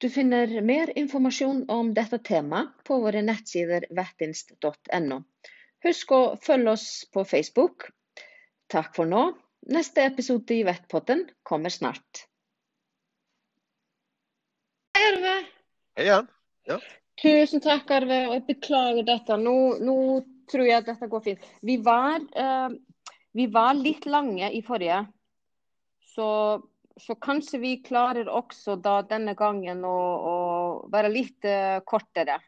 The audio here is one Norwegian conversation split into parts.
Du finner mer informasjon om dette temaet på våre nettsider vettinst.no. Husk å følge oss på Facebook. Takk for nå. Neste episode i Vettpotten kommer snart. Hei, Arve. Hei igjen. Ja. Tusen takk, Arve. Og jeg beklager dette. Nå, nå tror jeg at dette går fint. Vi var, uh, vi var litt lange i forrige. Så, så, kanskje vi klarer også da denne gangen å, å være litt uh, kortere.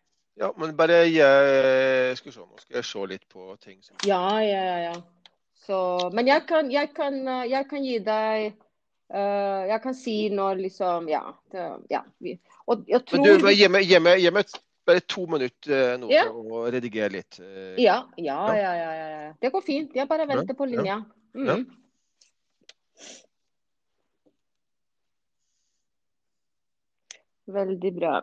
Ja, men bare jeg skal se, skal jeg se litt på ting som Ja, ja, ja. Så, men jeg kan, jeg, kan, jeg kan, gi deg uh, Jeg kan si når liksom Ja. Det, ja. Og jeg tror Men du, gi meg, gi meg, gi meg bare to minutter nå ja. for å redigere litt. Ja, ja, ja, ja, ja. Det går fint. Jeg bare venter på linja. Mm. Veldig bra.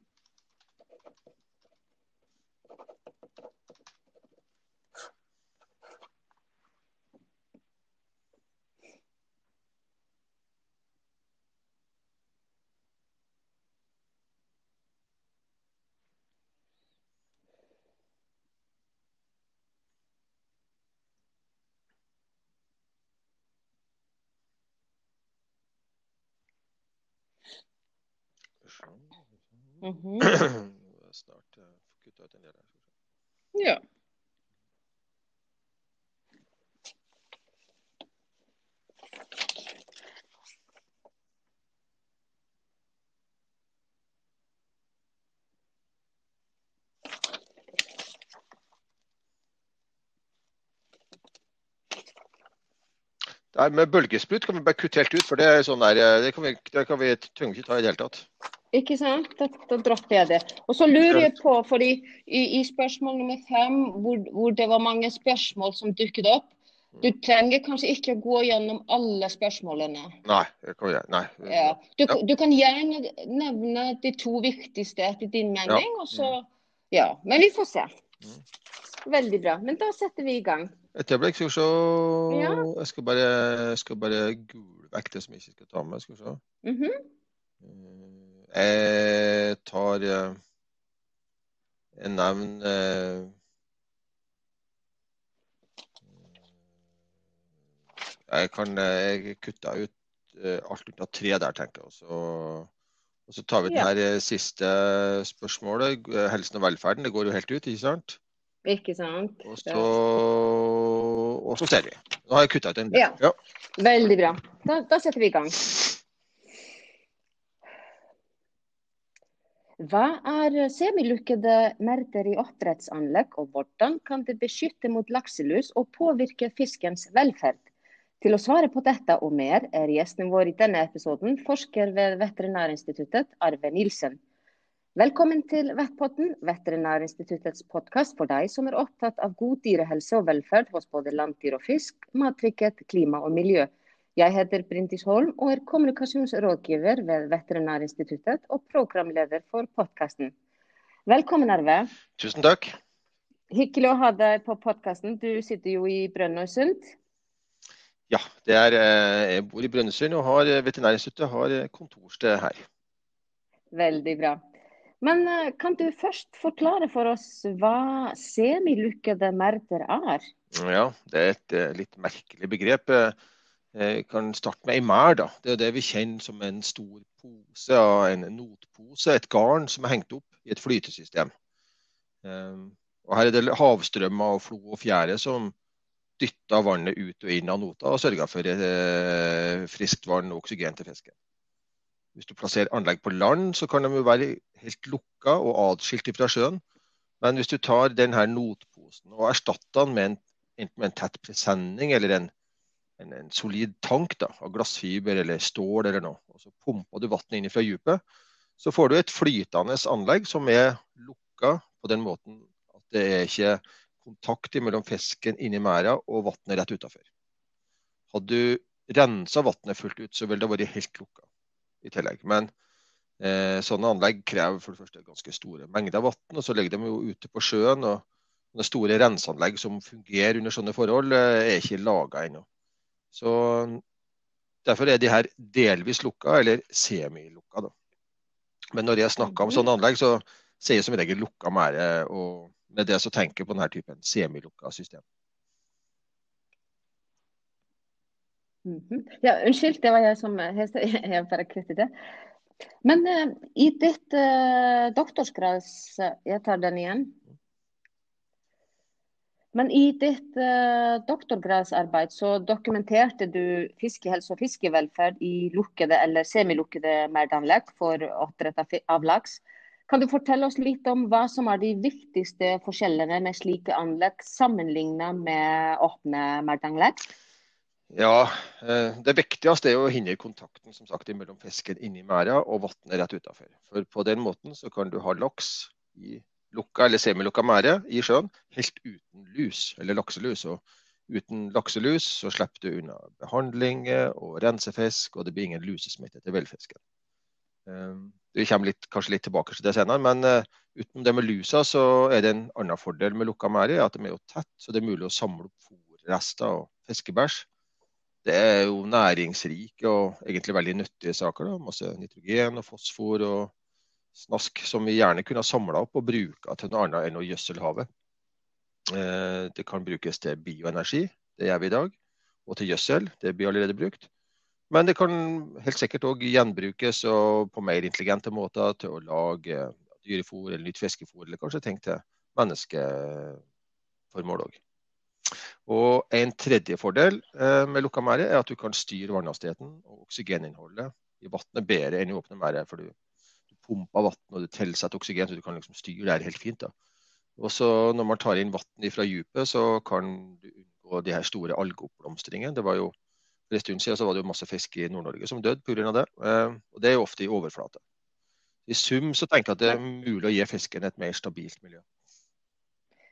Mm -hmm. Snart uh, kutta ut en del her. Ja. Det med bølgesprut kan vi bare kutte helt ut, for det er sånn der, eh, det kan vi, det kan vi trenger ikke ta i det hele tatt. Ikke sant? Da, da dropper jeg det. Og så lurer jeg på, fordi i, i spørsmål nummer fem, hvor, hvor, det var mange spørsmål som dukket opp, du trenger kanskje ikke å gå gjennom alle spørsmålene. Nei. kan nei. Ja. Du, ja. du, kan gjerne nevne de to viktigste etter din mening. Ja. Og så, mm. ja. Men vi får se. Mm. Veldig bra. Men da setter vi i gang. Et øyeblikk, skal vi se. Jeg skal bare, jeg bare gule vekk det som jeg ikke skal ta med. Skal vi se. Mm -hmm. Jeg tar eh, Jeg nevner Jeg kan jeg kutter ut eh, alt unntatt tre der, tenker jeg. Og så, og så tar vi det her siste spørsmålet. Helsen og velferden. Det går jo helt ut, ikke sant? Ikke sant. Og så, og så ser vi. Nå har jeg kutta ut en del. Ja. ja. Veldig bra. Da, da setter vi i gang. Hva er semilukkede merder i oppdrettsanlegg, og hvordan kan det beskytte mot lakselus og påvirke fiskens velferd? Til å svare på dette og mer er gjesten vår i denne episoden forsker ved Veterinærinstituttet, Arve Nilsen. Velkommen til Vettpotten, Veterinærinstituttets podkast for deg som er opptatt av god dyrehelse og velferd hos både landdyr og fisk, mattrygghet, klima og miljø. Jeg heter Brintis Holm og er kommunikasjonsrådgiver ved Veterinærinstituttet og programleder for podkasten. Velkommen, Arve. Tusen takk. Hyggelig å ha deg på podkasten. Du sitter jo i Brønnøysund. Ja, er, eh, jeg bor i Brønnøysund og har eh, Veterinærinstituttet har eh, kontorsted her. Veldig bra. Men kan du først forklare for oss hva semilukkede merder er? Ja, det er et litt merkelig begrep. Eh, kan starte med ei merd. Det er det vi kjenner som en stor pose, en notpose, et garn som er hengt opp i et flytesystem. Eh, og her er det havstrømmer og flo og fjære som dytter vannet ut og inn av nota og sørger for eh, friskt vann og oksygen til fisken. Hvis du plasserer anlegg på land, så kan de jo være helt lukka og atskilt fra sjøen. Men hvis du tar denne notposen og erstatter den med en, enten med en tett presenning eller en, en, en solid tank da, av glassfiber eller stål eller noe, og så pumper du vannet inn fra dypet, så får du et flytende anlegg som er lukka på den måten at det er ikke kontakt mellom fisken inni merda og vannet rett utafor. Hadde du rensa vannet fullt ut, så ville det vært helt lukka i tillegg. Men eh, sånne anlegg krever for det første ganske store mengder vann, og så ligger de jo ute på sjøen. og sånne Store renseanlegg som fungerer under sånne forhold, eh, er ikke laga ennå. Så Derfor er de her delvis lukka, eller semilukka. Men når jeg snakker om mhm. sånne anlegg, så sier jeg som regel lukka merde. Og med det så tenker jeg på denne typen semilukka system. Mm -hmm. Ja, unnskyld, det var jeg som jeg bare kuttet det. Men uh, i ditt uh, doktorsgrads Jeg tar den igjen. Men i ditt uh, doktorgradsarbeid så dokumenterte du fiskehelse og fiskevelferd i lukkede eller semilukkede merdanlegg for oppdrett av laks. Kan du fortelle oss litt om hva som er de viktigste forskjellene med slike anlegg sammenlignet med åpne merdanlegg? Ja, eh, Det viktigste er å hindre kontakten som sagt, mellom fisken inni merda og vannet rett utenfor. For På den måten så kan du ha laks i lukka eller semilukka merde i sjøen helt uten lus eller lakselus. Og uten lakselus så slipper du unna behandling og rensefisk, og det blir ingen lusesmitte til villfisken. Eh, vi kommer litt, kanskje litt tilbake til det senere, men uten utenom det med lusa, så er det en annen fordel med lukka merde, at de er jo tett, så det er mulig å samle opp fòrrester og fiskebæsj det er jo næringsrike og egentlig veldig nyttige saker. Da. Masse nitrogen og fosfor og snask som vi gjerne kunne ha samla opp og bruka til noe annet enn å gjødsle havet. Eh, det kan brukes til bioenergi, det gjør vi i dag. Og til gjødsel, det blir allerede brukt. Men det kan helt sikkert òg gjenbrukes på mer intelligente måter til å lage dyrefôr eller nytt fiskefôr, eller kanskje tenk til menneskeformål òg. Og En tredje fordel eh, med lukka merde er at du kan styre vannhastigheten og oksygeninnholdet i vannet bedre enn i åpne merder. For du, du pumper vann og det tilsetter oksygen, så du kan liksom styre det her helt fint. da. Og så Når man tar inn vann fra dypet, så kan du unngå de her store algeoppblomstringene. Det var jo For en stund siden så var det jo masse fisk i Nord-Norge som døde pga. det. Eh, og det er jo ofte i overflate. I sum så tenker jeg at det er mulig å gi fisken et mer stabilt miljø.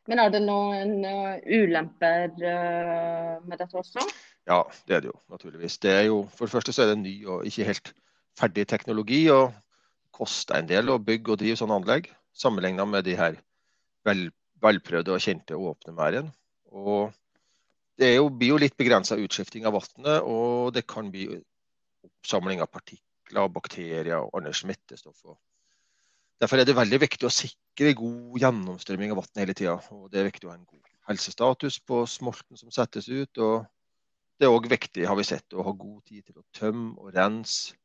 Men er det noen uh, ulemper uh, med dette også? Ja, det er det jo naturligvis. Det er jo, for det første så er det ny og ikke helt ferdig teknologi. og koster en del å bygge og drive sånne anlegg, sammenlignet med de her vel, velprøvde og kjente åpne merdene. Og det jo, blir jo litt begrensa utskifting av vannet, og det kan bli oppsamling av partikler, bakterier og andre smittestoffer. Derfor er det veldig viktig å sikre god gjennomstrømming av vann hele tida. Det er viktig å ha en god helsestatus på smolten som settes ut. og Det er òg viktig har vi sett, å ha god tid til å tømme og rense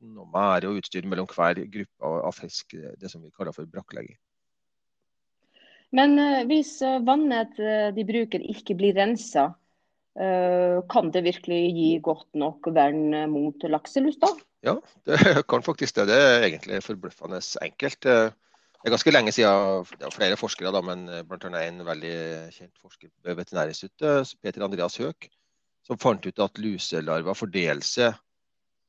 lokaliteten og mære og utstyr mellom hver gruppe av fisk, det som vi kaller for brakklegging. Men uh, hvis uh, vannet de bruker ikke blir rensa, kan det virkelig gi godt nok vern mot lakselus da? Ja, det kan faktisk det. Det er egentlig forbløffende enkelt. Det er ganske lenge siden det er flere forskere, da, men bl.a. en veldig kjent forsker ved Veterinærinstituttet, Peter Andreas Høek, som fant ut at luselarver fordeler seg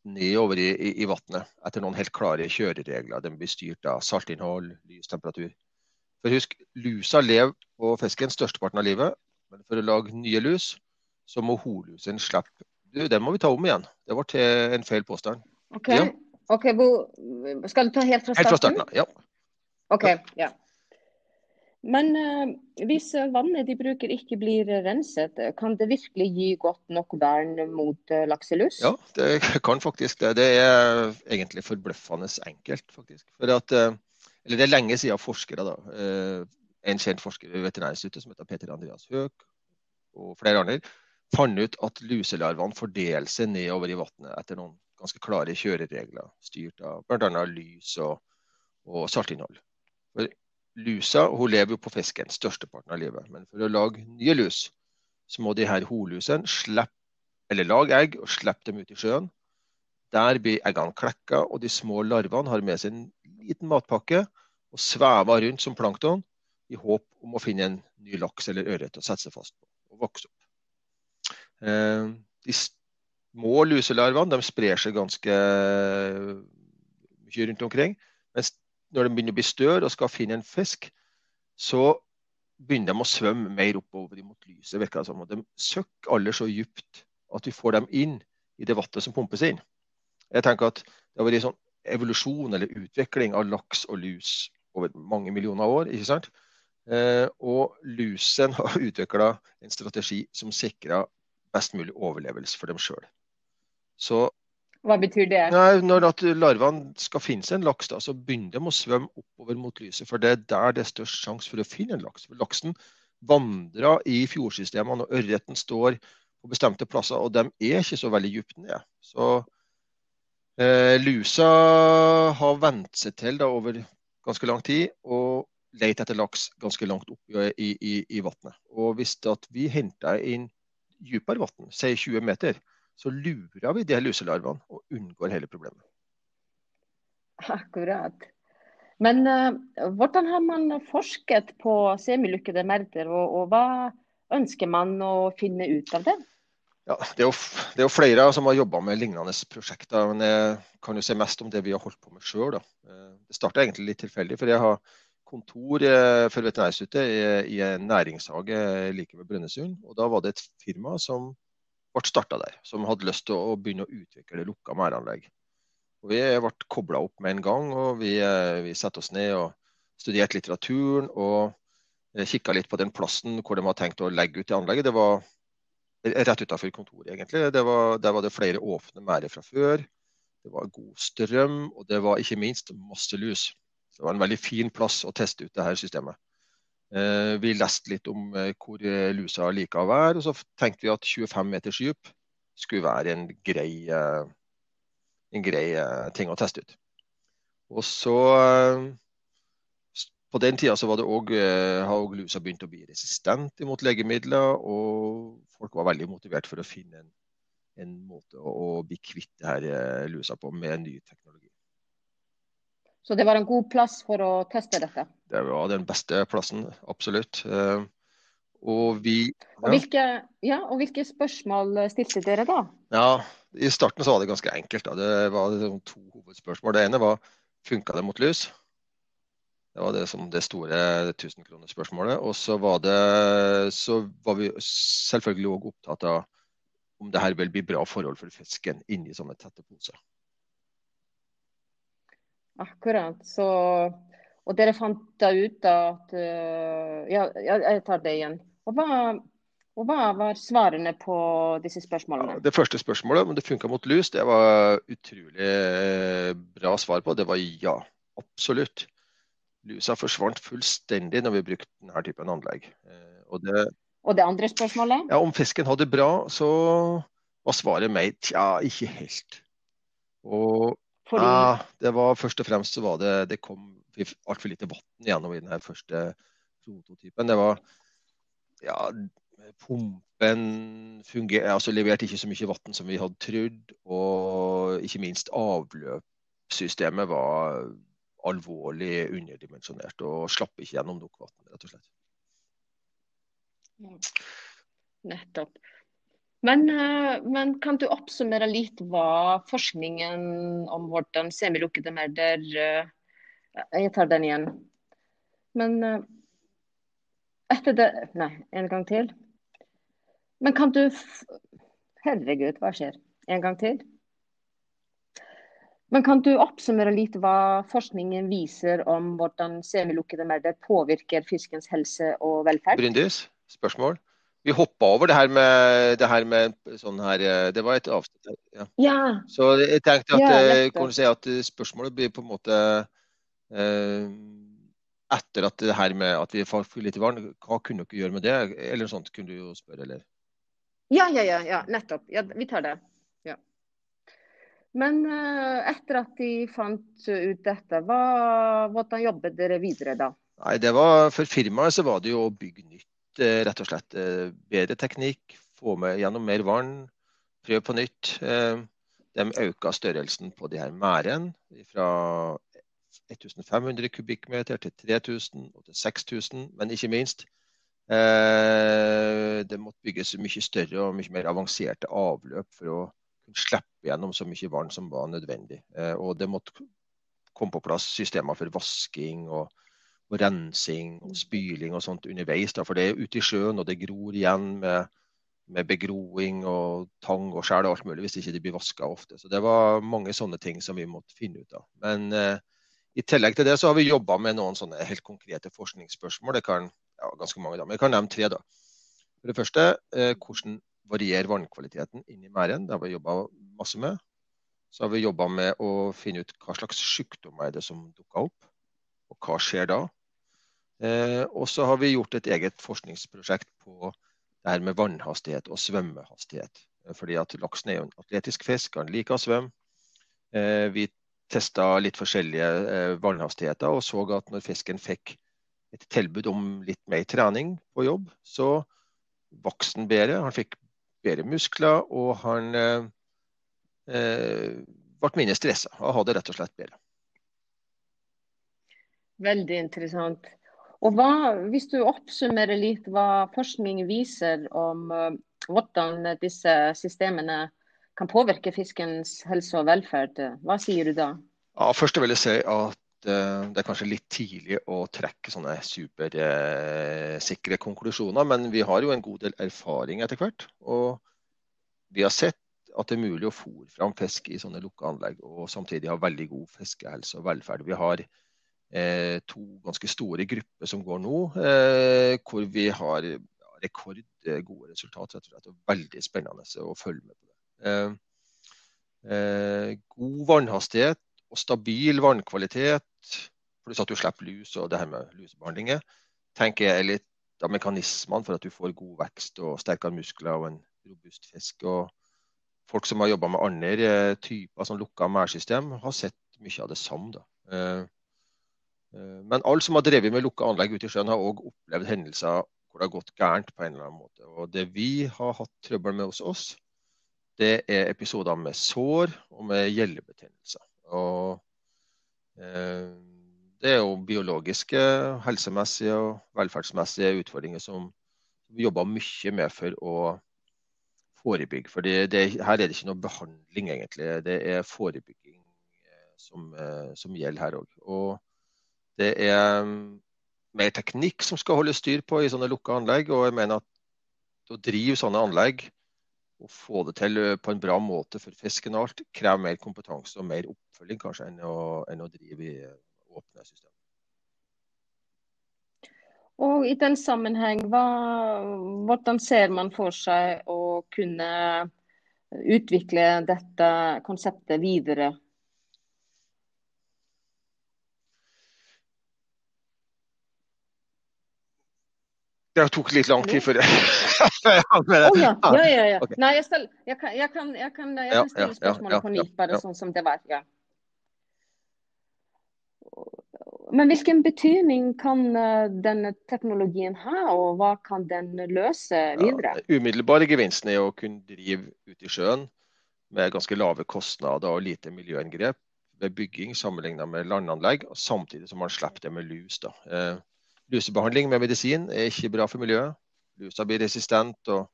nedover i, i, i vannet etter noen helt klare kjøreregler. De blir styrt av saltinnhold, lystemperatur. For husk, Lusa lever på fisken størsteparten av livet, men for å lage nye lus, så må holusen slippe du, Den må vi ta om igjen. Det ble en feil påstand. OK. Ja. okay skal du ta helt fra starten? Helt fra starten, ja. OK. Ja. Men uh, hvis vannet de bruker ikke blir renset, kan det virkelig gi godt nok vern mot uh, lakselus? Ja, det kan faktisk det. Det er egentlig forbløffende enkelt, faktisk. For at, uh, eller det er lenge siden forskere, da, en kjent forsker ved Veterinærinstituttet som heter Peter Andreas Høek og flere andre, fant ut at luselarvene fordeler seg nedover i vannet etter noen ganske klare kjøreregler, styrt av bl.a. lys og, og, saltinnhold. For lusa hun lever jo på fisken størsteparten av livet, men for å lage nye lus, så må de her holusene slippe, eller lage egg og slippe dem ut i sjøen. Der blir eggene klekka, og de små larvene har med seg en liten matpakke og svever rundt som plankton i håp om å finne en ny laks eller ørret å sette seg fast på og vokse opp. Eh, de små luselarvene de sprer seg ganske mye rundt omkring. Mens når de begynner å bli større og skal finne en fisk, så begynner de å svømme mer oppover mot lyset. virker det som. Og de søkker aller så dypt at vi får dem inn i det vannet som pumpes inn. Jeg tenker at Det har vært sånn evolusjon eller utvikling av laks og lus over mange millioner år. ikke sant? Eh, og lusen har utvikla en strategi som sikrer best mulig overlevelse for dem sjøl. Så hva betyr det? Nei, når larvene skal finne seg en laks, da, så begynner de å svømme oppover mot lyset. For det er der det er størst sjanse for å finne en laks. For Laksen vandrer i fjordsystemene, og ørreten står på bestemte plasser. Og de er ikke så veldig dypt nede. Så eh, lusa har vent seg til da, over ganske lang tid og leter etter laks ganske langt opp i, i, i vannet. Og hvis vi henter inn dypere vann, si 20 meter, så lurer vi de luselarvene og unngår hele problemet. Akkurat. Men uh, hvordan har man forsket på semilukkede merder, og, og, hva ønsker man å finne ut av det? Ja, det, er jo, det er jo flere som har jobba med lignende prosjekter. men Jeg kan jo se mest om det vi har holdt på med sjøl. Eh, det starta egentlig litt tilfeldig. for Jeg har kontor eh, for Veterinærstudiet i, i en næringshage like ved Brønnøysund. og Da var det et firma som ble starta der, som hadde lyst til å begynne å utvikle lukka merdanlegg. Og vi ble kobla opp med en gang, og vi, eh, vi satte oss ned og studerte litteraturen. og eh, Kikka litt på den plassen hvor de hadde tenkt å legge ut det anlegget. Det var rett utenfor kontoret, egentlig. Det var, der var det flere åpne merder fra før. Det var god strøm, og det var ikke minst masse lus. Så det var en veldig fin plass å teste ut det her systemet. Eh, vi leste litt om eh, hvor eh, lusa liker å være, og så tenkte vi at 25 meters dyp skulle være en grei, en grei ting å teste ut. Og så På den tida så var det også, har lusa begynt å bli resistent mot legemidler, og folk var veldig motivert for å finne en, en måte å bli kvitt det her lusa på med ny teknologi. Så det var en god plass for å teste dette? Det var den beste plassen, absolutt. Eh, og, vi, ja. Og, hvilke, ja, og hvilke, spørsmål stilte dere da? Ja, I starten så var det ganske enkelt. Da. Det var to hovedspørsmål. Det ene var funka det mot lus? Det var det, som det store 1000-kronerspørsmålet. Og så var, det, så var vi selvfølgelig òg opptatt av om det her vil bli bra forhold for fisken inni sånne tette poser. Akkurat. Så, og dere fant da ut at uh, Ja, jeg tar det igjen. Og hva, og hva, var svarene på disse spørsmålene? Ja, det første spørsmålet, om det funka mot lus, det var utrolig eh, bra svar på. Det var ja. Absolutt. Lusa forsvant fullstendig når vi brukte denne typen anlegg. Eh, og det, og det andre spørsmålet? Ja, Om fisken hadde det bra, så var svaret meg tja, ikke helt. Og fordi... Ja, det var først og fremst så var det Det kom altfor lite vann gjennom i den første prototypen. Det var ja, pumpen funger, altså leverte ikke så mye vann som vi hadde trodd. Og ikke minst avløpssystemet var alvorlig underdimensjonert og slapp ikke gjennom nok vann, rett og slett. Nettopp. Men, eh, men, kan du oppsummere litt hva forskningen om hvordan semilukkede merder eh, Jeg tar den igjen. Men eh, etter det Nei, en gang til. Men kan du Herregud, hva skjer? En gang til. Men kan du oppsummere litt hva forskningen viser om hvordan semilukkede merder påvirker fiskens helse og velferd? Bryndis, spørsmål? Vi hoppa over det her med, det her med sånn her eh, Det var et avsnitt Ja. ja. Så jeg tenkte at, ja, eh, si at spørsmålet blir på en måte eh, Etter at det her med at vi får for lite vann, hva kunne dere gjøre med det? Eller noe sånt kunne du jo spørre, eller? Ja, ja, ja. ja nettopp. Ja, vi tar det. Ja. Men eh, etter at de fant ut dette, hva, hvordan jobbet dere videre da? Nei, det var, For firmaet så var det jo å bygge nytt Eh, rett og slett eh, bedre teknikk, få med gjennom mer vann, prøve på nytt. Eh, de øka størrelsen på de her merdene fra 1500 kubikkmeter til 3000 og til 6000. Men ikke minst, eh, det måtte bygges mye større og mye mer avanserte avløp for å kunne slippe gjennom så mye vann som var nødvendig. Eh, og det måtte komme på plass systemer for vasking og, og rensing og spyling og sånt underveis. Da, for det er ute i sjøen, og det gror igjen med med begroing og tang og skjell og alt mulig hvis ikke det blir vaska ofte. Så det var mange sånne ting som vi måtte finne ut av. Men eh, i tillegg til det så har vi jobba med noen sånne helt konkrete forskningsspørsmål. Det kan, ja, ganske mange da, men jeg kan nevne tre. da. For det første, eh, hvordan varierer vannkvaliteten inni merden? Det har vi jobba masse med. Så har vi jobba med å finne ut hva slags sykdommer er det som dukker opp, og hva skjer da. Eh, og så har vi gjort et eget forskningsprosjekt på det her med vannhastighet og svømmehastighet. Fordi at Laksen er jo en atletisk fisk, han liker å svømme. Eh, vi testa litt forskjellige eh, vannhastigheter og så at når fisken fikk et tilbud om litt mer trening på jobb, så vokste han bedre. Han fikk bedre muskler, og han eh, eh ble mindre stressa og hadde rett og slett bedre. Veldig interessant. Og hva, Hvis du oppsummerer litt hva forskning viser om uh, hvordan disse systemene kan påvirke fiskens helse og velferd, hva sier du da? Ja, først vil jeg si at uh, det er kanskje litt tidlig å trekke sånne supersikre uh, konklusjoner, men vi har jo en god del erfaring etter hvert. Og vi har sett at det er mulig å fòre fram fisk i sånne lukka anlegg og samtidig ha veldig god fiskehelse og velferd. Vi har Eh, to ganske store grupper som går nå, eh, hvor vi har rekordgode resultater. rett og slett, og Veldig spennende å følge med på det. Eh, god vannhastighet og stabil vannkvalitet, pluss at du slipper lus og det her med lusebehandlinger, tenker jeg er litt av mekanismene for at du får god vekst og sterkere muskler og en robust fisk. og Folk som har jobba med andre typer sånn lukka merdsystem, har sett mye av det samme. Eh, men alle som har drevet med lukka anlegg ute i sjøen, har òg opplevd hendelser hvor det har gått gærent på en eller annen måte. Og Det vi har hatt trøbbel med hos oss, det er episoder med sår og med gjellebetennelser. Og eh, det er jo biologiske, helsemessige og velferdsmessige utfordringer som vi jobber mye med for å forebygge. For her er det ikke noe behandling, egentlig. Det er forebygging eh, som, eh, som gjelder her òg. Det er mm, mer teknikk som skal holde styr på i sånne lukka anlegg. Og jeg mener at å drive sånne anlegg og få det til eh, på en bra måte for fisken og alt, krever mer kompetanse og mer oppfølging kanskje enn å, enn å drive i eh, åpne systemer. Og I den sammenheng, hva, hvordan ser man for seg å kunne utvikle dette konseptet videre? Det tok litt lang tid før jeg oh, ja. ja, ja, ja. Okay. Nei, jeg, skal, jeg, kan, jeg, kan, jeg, kan, jeg kan stille spørsmålet på nytt, bare sånn som det var. ja. Men hvilken betydning kan eh, denne teknologien ha, og hva kan den løse videre? Ja, umiddelbare gevinsten er å kunne drive ute i sjøen med ganske lave kostnader og lite miljøinngrep ved bygging sammenlignet med landanlegg, samtidig som man slipper det med lus. Da. Eh, Lusebehandling med medisin er ikke bra for miljøet. Lusa blir resistent. og,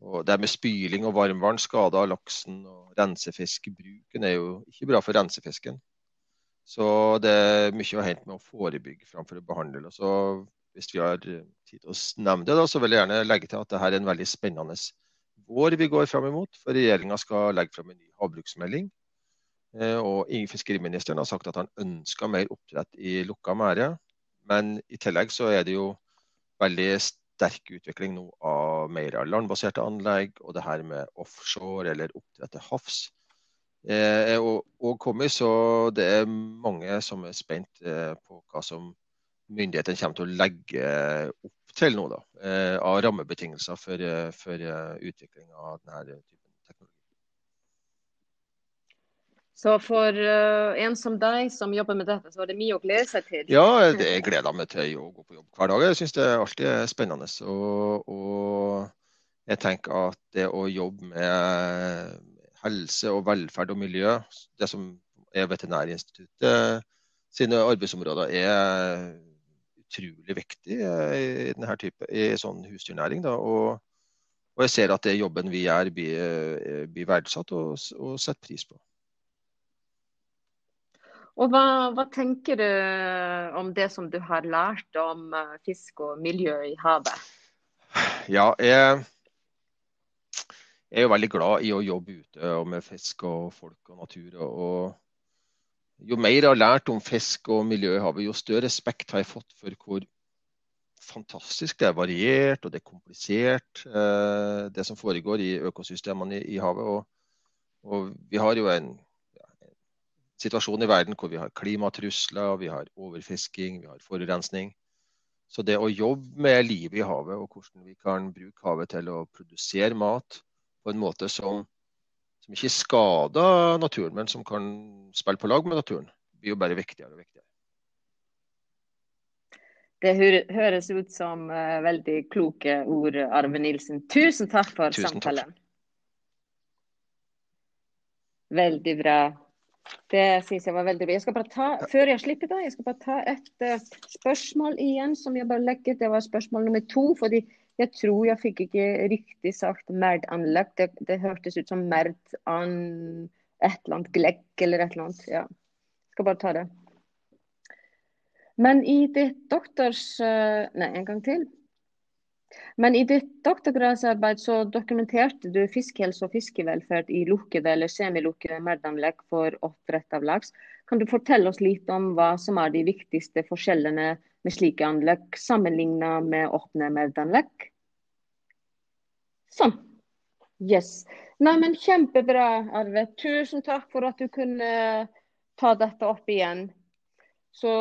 og Det med spyling og varmvann skader laksen og rensefiskbruken er jo ikke bra for rensefisken. Så det er mye å hente med å forebygge framfor å behandle. Så hvis vi har tid til å nevne det, da, så vil jeg gjerne legge til at dette er en veldig spennende vår vi går fram imot. For regjeringa skal legge fram en ny havbruksmelding. Eh, og fiskeriministeren har sagt at han ønsker mer oppdrett i lukka merde. Men i tillegg så er det jo veldig sterk utvikling nå av mer landbaserte anlegg, og det her med offshore eller oppdrett til havs eh, er òg kommet. Så det er mange som er spent eh, på hva som myndighetene kommer til å legge opp til nå, da, eh, av rammebetingelser for, for utvikling av denne typen Så for uh, en som deg som jobber med dette, så var det mye å glede seg til? Ja, jeg gleder meg til å gå på jobb hver dag. Jeg syns det alltid er spennende. Og, og jeg tenker at det å jobbe med helse og velferd og miljø, det som er Veterinærinstituttet sine arbeidsområder er utrolig viktig i denne type, i sånn husdyrnæring. Da, og, og, jeg ser at det jobben vi gjør, blir, blir verdsatt og, og satt pris på. Og hva, hva, tenker du om det som du har lært om eh, fisk og miljø i havet? Ja, jeg, jeg er jo veldig glad i å jobbe ute med fisk og folk og natur. Og jo mer jeg har lært om fisk og miljø i havet, jo større respekt har jeg fått for hvor fantastisk det er variert og det er komplisert, eh, det som foregår i økosystemene i, i havet. Og, og vi har jo en situasjon i verden hvor vi har klimatrusler, vi har overfisking, vi har forurensning. Så det å jobbe med livet i havet og hvordan vi kan bruke havet til å produsere mat på en måte som, som ikke skader naturen, men som kan spille på lag med naturen, blir jo bare viktigere og viktigere. Det høres ut som uh, veldig kloke ord, Arve Nilsen. Tusen takk for Tusen samtalen. Takk. Veldig bra. Det syns jeg var veldig bra. Jeg skal bare ta, før jeg slipper det, jeg skal bare ta et uh, spørsmål igjen som jeg bare legger. Det var spørsmål nummer to. fordi jeg tror jeg fikk ikke riktig sagt merdanlegg. Det, det hørtes ut som merd an et eller annet glegg eller et eller annet. Ja. Jeg skal bare ta det. Men i ditt doktors... Uh, nei, en gang til. Men i ditt doktorgradsarbeid så dokumenterte du fiskehelse og fiskevelferd i lukkede eller semilukkede merdanlegg for oppdrett av laks. Kan du fortelle oss litt om hva som er de viktigste forskjellene med slike anlegg sammenlignet med åpne merdanlegg? Sånn. Yes. Nei, men Kjempebra, Arve. Tusen takk for at du kunne ta dette opp igjen. Så,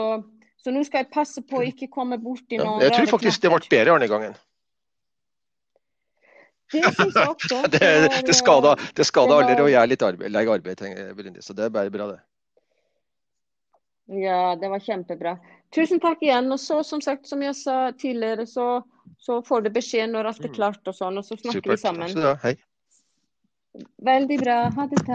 så nå skal jeg passe på å ikke komme borti noen ja, Jeg tror faktisk det ble bedre denne gangen. Det syns jeg også. det, det skader, det skader aldri å gjøre litt arbeid, legge arbeid, tenker, så det er bare bra, det. Ja, det var kjempebra. Tusen takk igjen. Og så, som sagt, som jeg sa tidligere, så, så får du beskjed når alt er mm. klart og sånn, og så snakker Supert. vi sammen. Takk skal du ha. Hei. Veldig bra. Ha det til.